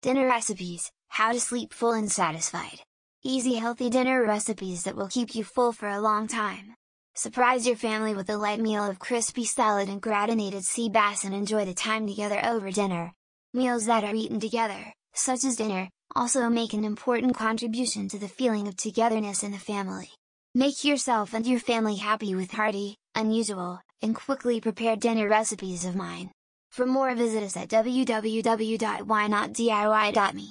Dinner recipes, how to sleep full and satisfied. Easy healthy dinner recipes that will keep you full for a long time. Surprise your family with a light meal of crispy salad and gratinated sea bass and enjoy the time together over dinner. Meals that are eaten together, such as dinner, also make an important contribution to the feeling of togetherness in the family. Make yourself and your family happy with hearty, unusual, and quickly prepared dinner recipes of mine. For more visit us at www.whynotdiy.me.